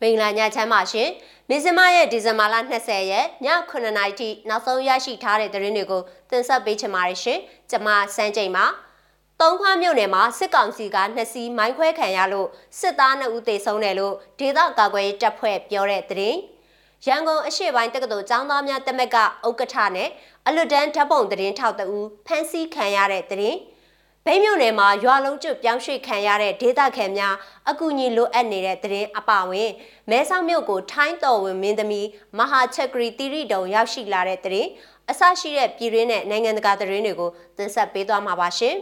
မင်္ဂလာညချမ်းပါရှင်။မင်းစမရဲ့ဒီဇင်ဘာလ20ရက်ည9:00နာရီထိနောက်ဆုံးရရှိထားတဲ့သတင်းတွေကိုတင်ဆက်ပေးချင်ပါတယ်ရှင်။ကျွန်မစန်းချိန်ပါ။တုံးခွမြို့နယ်မှာစစ်ကောင်စီကနှစ်စီးမိုင်းခွဲခံရလို့စစ်သား2ဦးသေဆုံးတယ်လို့ဒေသကာကွယ်ရေးတပ်ဖွဲ့ပြောတဲ့သတင်း။ရန်ကုန်အရှေ့ပိုင်းတက္ကသိုလ်ကျောင်းသားများတက်မက်ကဥက္ကဋ္ဌနဲ့အလွတ်တန်းဓာတ်ပုံသတင်းထောက်တဦးဖမ်းဆီးခံရတဲ့သတင်း။ ဘိန်းမြို့နယ်မှာရွာလုံးကျွတ်ပြောင်းရွှေ့ခံရတဲ့ဒေသခံများအကူအညီလိုအပ်နေတဲ့သတင်းအပဝင်မဲဆောက်မြို့ကိုထိုင်းတော်ဝင်မင်းသမီးမဟာချက်ဂရီတီရီတုံရောက်ရှိလာတဲ့သတင်းအဆရှိတဲ့ပြည်တွင်းနဲ့နိုင်ငံတကာသတင်းတွေကိုတင်ဆက်ပေးသွားမှာပါရှင်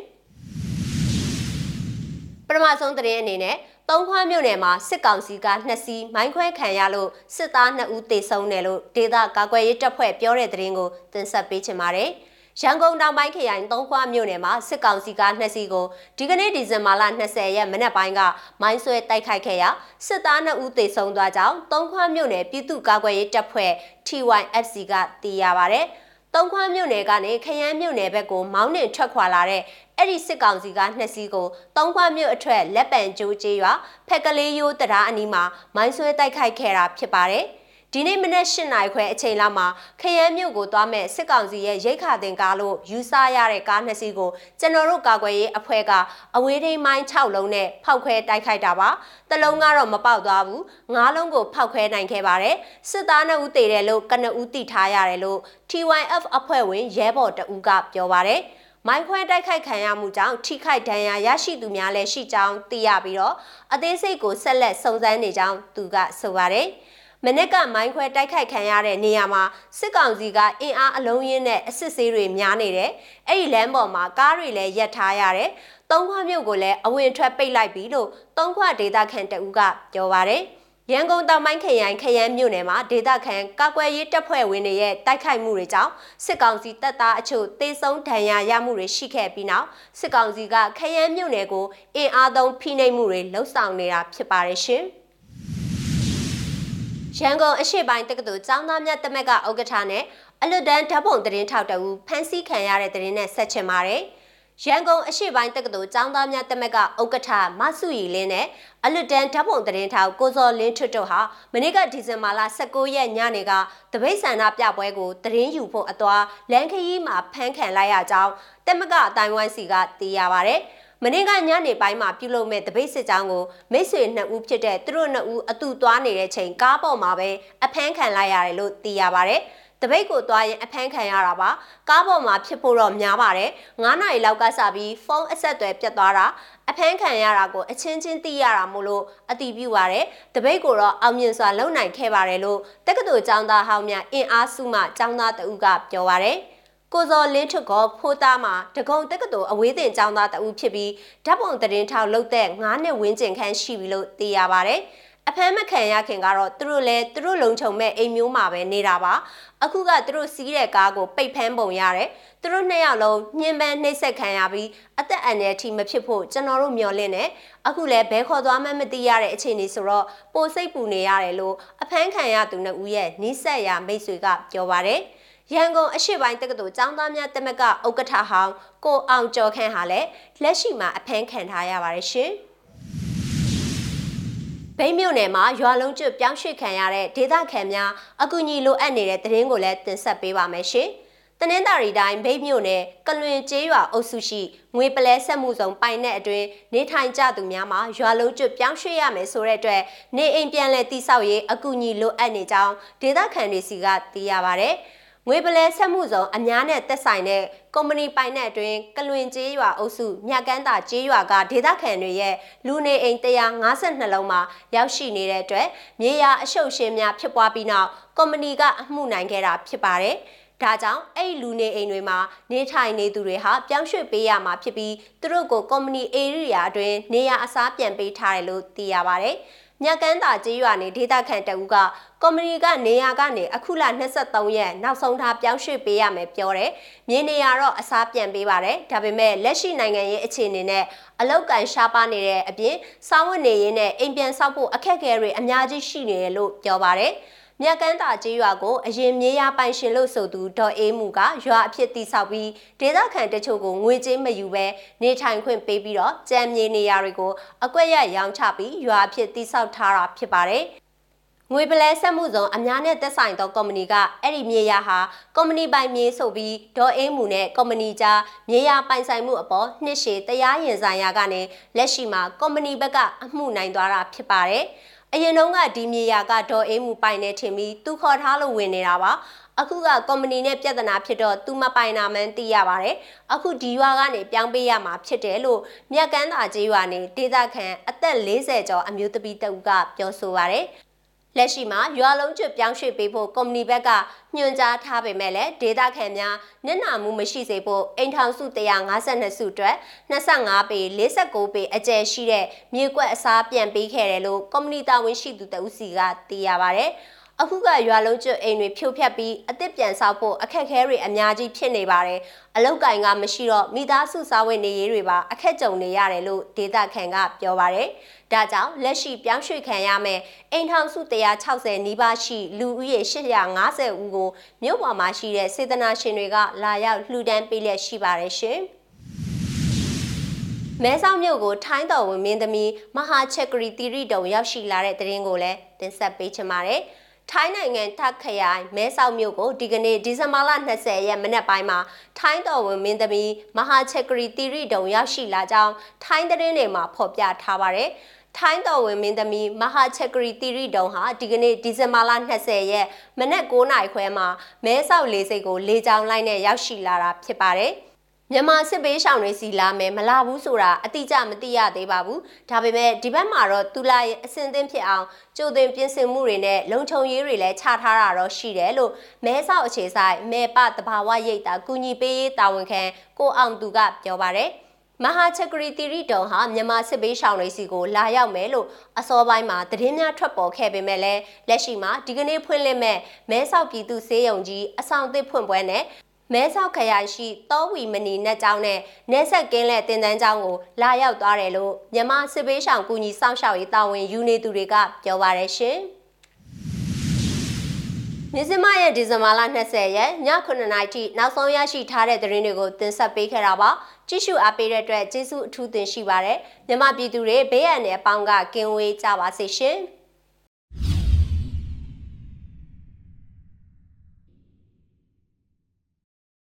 ပထမဆုံးသတင်းအနေနဲ့တုံးခွားမြို့နယ်မှာစစ်ကောင်စီကနှစ်စီးမိုင်းခွဲခံရလို့စစ်သား2ဦးသေဆုံးတယ်လို့ဒေသကာကွယ်ရေးတပ်ဖွဲ့ပြောတဲ့သတင်းကိုတင်ဆက်ပေးချင်ပါတယ်။ ရန်ကုန်တောင်ပိုင်းခရိုင်သုံးခွမြို့နယ်မှာစစ်ကောင်စီကနှစ်စီးကိုဒီကနေ့ဒီဇင်ဘာလ20ရက်မနက်ပိုင်းကမိုင်းဆွဲတိုက်ခိုက်ခဲ့ရာစစ်သား2ဦးသေဆုံးသွားကြောင်းသုံးခွမြို့နယ်ပြည်သူ့ကာကွယ်ရေးတပ်ဖွဲ့ TYFC ကသိရပါဗျ။သုံးခွမြို့နယ်ကနေခရမ်းမြို့နယ်ဘက်ကိုမောင်းနှင်ထွက်ခွာလာတဲ့အဲ့ဒီစစ်ကောင်စီကနှစ်စီးကိုသုံးခွမြို့အထက်လက်ပံကျိုးကျေးရွာဖက်ကလေးရိုးတရားအနီးမှာမိုင်းဆွဲတိုက်ခိုက်ခဲ့တာဖြစ်ပါတယ်။ ဒီနေ့မနက်၈နာရီခွဲအချိန်လောက်မှာခရမ်းမြို့ကိုသွားမဲ့စစ်ကောင်စီရဲ့ရိတ်ခါတင်ကားလို့ယူဆရတဲ့ကားနှစ်စီးကိုကျွန်တော်တို့ကာကွယ်ရေးအဖွဲ့ကအဝေးထိန်မိုင်း6လုံးနဲ့ဖောက်ခွဲတိုက်ခိုက်တာပါတလုံးကတော့မပေါက်သွားဘူး၅လုံးကိုဖောက်ခွဲနိုင်ခဲ့ပါတယ်စစ်သား2ဦးတေတယ်လို့ကနဦးတိထားရတယ်လို့ TYF အဖွဲ့ဝင်ရဲဘော်တဦးကပြောပါတယ်မိုင်းခွဲတိုက်ခိုက်ခံရမှုကြောင့်ထိခိုက်ဒဏ်ရာရရှိသူများလည်းရှိကြောင်းသိရပြီးတော့အသေးစိတ်ကိုဆက်လက်စုံစမ်းနေကြောင်းသူကဆိုပါတယ်။ မနစ်ကမိုင်းခွဲတိုက်ခိုက်ခံရတဲ့နေရာမှာစစ်ကောင်စီကအင်အားအလုံးရင်းနဲ့အစစ်ဆေးတွေများနေတယ်။အဲ့ဒီလမ်းပေါ်မှာကားတွေလည်းရပ်ထားရတယ်။သုံးခွမြို့ကိုလည်းအဝင်ထွက်ပိတ်လိုက်ပြီလို့သုံးခွဒေသခံတအူးကပြောပါရယ်။ရန်ကုန်တောင်ပိုင်းခရိုင်ခရမ်းမြို့နယ်မှာဒေသခံကာကွယ်ရေးတပ်ဖွဲ့ဝင်တွေရဲ့တိုက်ခိုက်မှုတွေကြောင့်စစ်ကောင်စီတပ်သားအချို့တေဆုံးဒဏ်ရာရမှုတွေရှိခဲ့ပြီးနောက်စစ်ကောင်စီကခရမ်းမြို့နယ်ကိုအင်အားသုံးဖိနှိပ်မှုတွေလှုပ်ဆောင်နေတာဖြစ်ပါတယ်ရှင်။ ရန်ကုန်အရှိပိုင်းတက္ကသိုလ်ကျောင်းသားများတမက်ကဥက္ကဋ္ဌနဲ့အလွတ်တန်းဓာတ်ပုံသတင်းထောက်တအူဖမ်းဆီးခံရတဲ့သတင်းနဲ့ဆက်ချင်ပါတယ်။ရန်ကုန်အရှိပိုင်းတက္ကသိုလ်ကျောင်းသားများတမက်ကဥက္ကဋ္ဌမဆုရီလင်းနဲ့အလွတ်တန်းဓာတ်ပုံသတင်းထောက်ကိုစောလင်းထွတ်တို့ဟာမနေ့ကဒီဇင်ဘာလ19ရက်ညနေကတပိတ်ဆန္ဒပြပွဲကိုသတင်းယူဖို့အသွာလန်ခရီးမှာဖမ်းခံလိုက်ရကြောင်းတမကအတိုင်းဝိုင်းစီကသိရပါဗျ။ မနေ့ကညနေပိုင်းမှာပြုလုပ်မဲ့တပိတ်စစ်ကြောင်းကိုမိတ်ဆွေနှစ်ဦးဖြစ်တဲ့သူတို့နှစ်ဦးအတူသွားနေတဲ့ချိန်ကားပေါ်မှာပဲအဖမ်းခံလိုက်ရတယ်လို့သိရပါဗျ။တပိတ်ကိုသွားရင်အဖမ်းခံရတာပါကားပေါ်မှာဖြစ်ဖို့တော့များပါတယ်9နာရီလောက်ကစပြီးဖုန်းအဆက်အသွယ်ပြတ်သွားတာအဖမ်းခံရတာကိုအချင်းချင်းသိရတာမို့လို့အတီးပြုပါတယ်တပိတ်ကိုတော့အောင်မြင်စွာလုံနိုင်ခဲ့ပါတယ်လို့တက္ကသိုလ်ကျောင်းသားဟောင်းများအင်အားစုမှကျောင်းသားတဦးကပြောပါတယ် ကိုစောလင်းထွတ်ကဖိုးသားမှာတကုံတက္ကသိုလ်အဝေးသင်ကျောင်းသားတဦးဖြစ်ပြီးဓာတ်ပုံသတင်းထောက်လုပ်တဲ့9နှစ်ဝန်းကျင်ခန့်ရှိပြီလို့သိရပါဗျ။အဖမ်းမခံရခင်ကတော့သူတို့လည်းသူတို့လုံခြုံမဲ့အိမ်မျိုးမှာပဲနေတာပါအခုကသူတို့စီးတဲ့ကားကိုပိတ်ဖမ်းပုံရတယ်သူတို့နှစ်ယောက်လုံးညှဉ်းပန်းနှိပ်စက်ခံရပြီးအသက်အန္တရာယ်ထိမဖြစ်ဖို့ကျွန်တော်တို့မျှော်လင့်နေအခုလည်းဘဲခေါ်သွားမှမသိရတဲ့အခြေအနေဆိုတော့ပိုစိတ်ပူနေရတယ်လို့အဖမ်းခံရသူနှစ်ဦးရဲ့နှိစက်ရမိတ်ဆွေကပြောပါတယ်။ ရန်ကုန်အရှိပိုင်းတက္ကသိုလ်ကျောင်းသားများတမကဥက္ကဋ္ဌဟောင်းကိုအောင်ကျော်ခန့်ဟာလည်းလက်ရှိမှာအဖမ်းခံထားရပါတယ်ရှင်။ဗိမ်းမြို့နယ်မှာရွာလုံးကျွတ်ပြောင်းရွှေ့ခံရတဲ့ဒေသခံများအကူအညီလိုအပ်နေတဲ့သတင်းကိုလည်းတင်ဆက်ပေးပါမယ်ရှင်။တနင်္သာရီတိုင်းဗိတ်မြို့နယ်ကလွင်ကျေးရွာအုပ်စုရှိငွေပလဲဆက်မှုဆောင်ပိုင်တဲ့အတွင်းနေထိုင်ကြသူများမှာရွာလုံးကျွတ်ပြောင်းရွှေ့ရမယ်ဆိုတဲ့အတွက်နေအိမ်ပြန်လည်တိဆောက်ရေးအကူအညီလိုအပ်နေကြောင်းဒေသခံတွေစီကသိရပါဗျ။ ငွေပလဲဆက်မှုဆောင်အများနဲ့သက်ဆိုင်တဲ့ကုမ္ပဏီပိုင်တဲ့အတွင်းကလွင်ကျေးရွာအုပ်စုမြကန်းတာကျေးရွာကဒေသခံတွေရဲ့လူနေအိမ်152လုံးမှာရောက်ရှိနေတဲ့အတွက်မြေယာအရှုပ်ရှင်းများဖြစ်ပွားပြီးနောက်ကုမ္ပဏီကအမှုနိုင်ခဲ့တာဖြစ်ပါတယ်။ဒါကြောင့်အဲ့လူနေအိမ်တွေမှာနေထိုင်နေသူတွေဟာပြောင်းရွှေ့ပေးရမှာဖြစ်ပြီးသူတို့ကိုကုမ္ပဏီ area အတွင်းနေရာအစားပြန်ပေးထားတယ်လို့သိရပါတယ်။ မြကန်းတာကျေးရွာနေဒေသခံတအူးကကော်မတီကနေရာကနေအခုလ23ရက်နောက်ဆုံးထားပြောင်းရွှေ့ပေးရမယ်ပြောတယ်။မြေနေရာတော့အစားပြန်ပေးပါတယ်။ဒါပေမဲ့လက်ရှိနိုင်ငံရေးအခြေအနေနဲ့အလောက်ကန်ရှားပါနေတဲ့အပြင်စောင်းဝတ်နေရေးနဲ့အိမ်ပြန်ဆောက်ဖို့အခက်အခဲတွေအများကြီးရှိနေတယ်လို့ပြောပါတယ်။ မြက်ကန်းတာကျေးရွာကိုအရင်မြေယာပိုင်ရှင်လို့ဆိုသူဒေါ်အေးမှုကရွာအဖြစ်တိဆောက်ပြီးဒေသခံတချို့ကိုငွေကြေးမယူဘဲနေထိုင်ခွင့်ပေးပြီးတော့ကြံမြေနေရာတွေကိုအကွက်ရရောင်းချပြီးရွာအဖြစ်တိဆောက်ထားတာဖြစ်ပါတယ်။ဒငွေပလဲဆက်မှုဆောင်အများနဲ့သက်ဆိုင်သောကုမ္ပဏီကအဲ့ဒီမြေယာဟာကုမ္ပဏီပိုင်မြေဆိုပြီးဒေါ်အင်းမူနဲ့ကုမ္ပဏီကြားမြေယာပိုင်ဆိုင်မှုအပေါ်နှစ်ရှည်တရားရင်ဆိုင်ရာကနေလက်ရှိမှာကုမ္ပဏီဘက်ကအမှုနိုင်သွားတာဖြစ်ပါတယ်။ အရင်တုန်းကဒီမြေယာကဒေါ်အင်းမူပိုင်နေထင်ပြီးသူခေါ်ထားလို့ဝင်နေတာပါ။အခုကကုမ္ပဏီနဲ့ပြဿနာဖြစ်တော့သူမပိုင်နာမှန်းသိရပါတယ်။အခုဒီရွာကနေပြောင်းပေးရမှာဖြစ်တယ်လို့မြက်ကန်းသာကျေးရွာနေဒေသခံအသက်40ကျော်အမျိုးသမီးတဦးကပြောဆိုပါတယ်။ လက်ရှိမှာရွာလုံးကျွပြောင်းရွှေ့ပေးဖို့ကုမ္ပဏီဘက်ကညွှန်ကြားထားပေမဲ့လည်းဒေတာခံများနစ်နာမှုမရှိစေဖို့အိမ်ထောင်စု152စုအတွက်25ပေ49ပေအကျယ်ရှိတဲ့မြေကွက်အစားပြန်ပေးခဲ့တယ်လို့ကုမ္ပဏီတာဝန်ရှိသူတဦးစီကသိရပါဗျ။ အခုကရွာလုံးကျွအိမ်တွေဖြိုဖျက်ပြီးအစ်စ်ပြန်ဆောက်ဖို့အခက်အခဲတွေအများကြီးဖြစ်နေပါတယ်။အလောက်ကင်ကမရှိတော့မိသားစုစားဝတ်နေရေးတွေပါအခက်ကြုံနေရတယ်လို့ဒေတာခန်ကပြောပါတယ်။ဒါကြောင့်လက်ရှိပြောင်းရွှေ့ခံရမယ်အိမ်ထောင်စု160နီးပါးရှိလူဦးရေ850ဦးကိုမြို့ပေါ်မှာရှိတဲ့စေတနာရှင်တွေကလာရောက်လှူဒန်းပေးလျက်ရှိပါတယ်ရှင်။မဲဆောက်မြို့ကိုထိုင်းတော်ဝင်မင်းသမီးမဟာချက်ဂရီတီရီတုံရောက်ရှိလာတဲ့တဲ့ရင်ကိုလည်းတင်ဆက်ပေးချင်ပါတယ်။ ထိုင်းနိုင်ငံထပ်ခရိုင်မဲဆောက်မြို့ကိုဒီကနေ့ဒီဇင်ဘာလ20ရက်မနက်ပိုင်းမှာထိုင်းတော်ဝင်မင်းသမီးမဟာချက်ဂရီတီရီတုံရောက်ရှိလာကြောင်းထိုင်းသတင်းတွေမှာဖော်ပြထားပါတယ်။ထိုင်းတော်ဝင်မင်းသမီးမဟာချက်ဂရီတီရီတုံဟာဒီကနေ့ဒီဇင်ဘာလ20ရက်မနက်9:00နာရီခွဲမှာမဲဆောက်လေးစိတ်ကိုလေကြောင်းလိုင်းနဲ့ရောက်ရှိလာတာဖြစ်ပါတယ်။ မြန်မာစစ်ပေးရှောင်တွေစီလာမယ်မလာဘူးဆိုတာအတိအကျမသိရသေးပါဘူးဒါပေမဲ့ဒီဘက်မှာတော့တူလာရဲ့အစင်သင်းဖြစ်အောင်ကြိုတင်ပြင်ဆင်မှုတွေနဲ့လုံခြုံရေးတွေလည်းချထားတာတော့ရှိတယ်လို့မဲဆောက်အခြေဆိုင်မဲပတဘာဝရိတ်တာကုညီပေးရေးတာဝန်ခံကိုအောင်သူကပြောပါတယ်မဟာချက်ဂရီတီရီတုံဟာမြန်မာစစ်ပေးရှောင်တွေစီကိုလာရောက်မယ်လို့အစောပိုင်းမှာသတင်းများထွက်ပေါ်ခဲ့ပေမဲ့လည်းလက်ရှိမှာဒီကနေ့ဖွင့်လှစ်မဲ့မဲဆောက်ပြည်သူစေယုံကြီးအဆောင်သစ်ဖွင့်ပွဲနဲ့ မဲဆောက်ခရိုင်ရှိတောဝီမနီနက်ကျောင်းနဲ့နေဆက်ကင်းလက်တင်တန်းကျောင်းကိုလာရောက်သွားတယ်လို့မြန်မာစစ်ပေးဆောင်ကူညီစောင့်ရှောက်ရေးတာဝန်ယူနေသူတွေကပြောပါရရှင်။မြစမရဲ့ဒီဇင်ဘာလ20ရက်ည9:00နာရီထိနောက်ဆုံးရရှိထားတဲ့သတင်းတွေကိုတင်ဆက်ပေးခဲ့တာပါ။ကြည့်ရှုအားပေးတဲ့အတွက်ကျေးဇူးအထူးတင်ရှိပါတယ်။မြန်မာပြည်သူတွေဘေးအန္တရာယ်အပေါင်းကကင်းဝေးကြပါစေရှင်။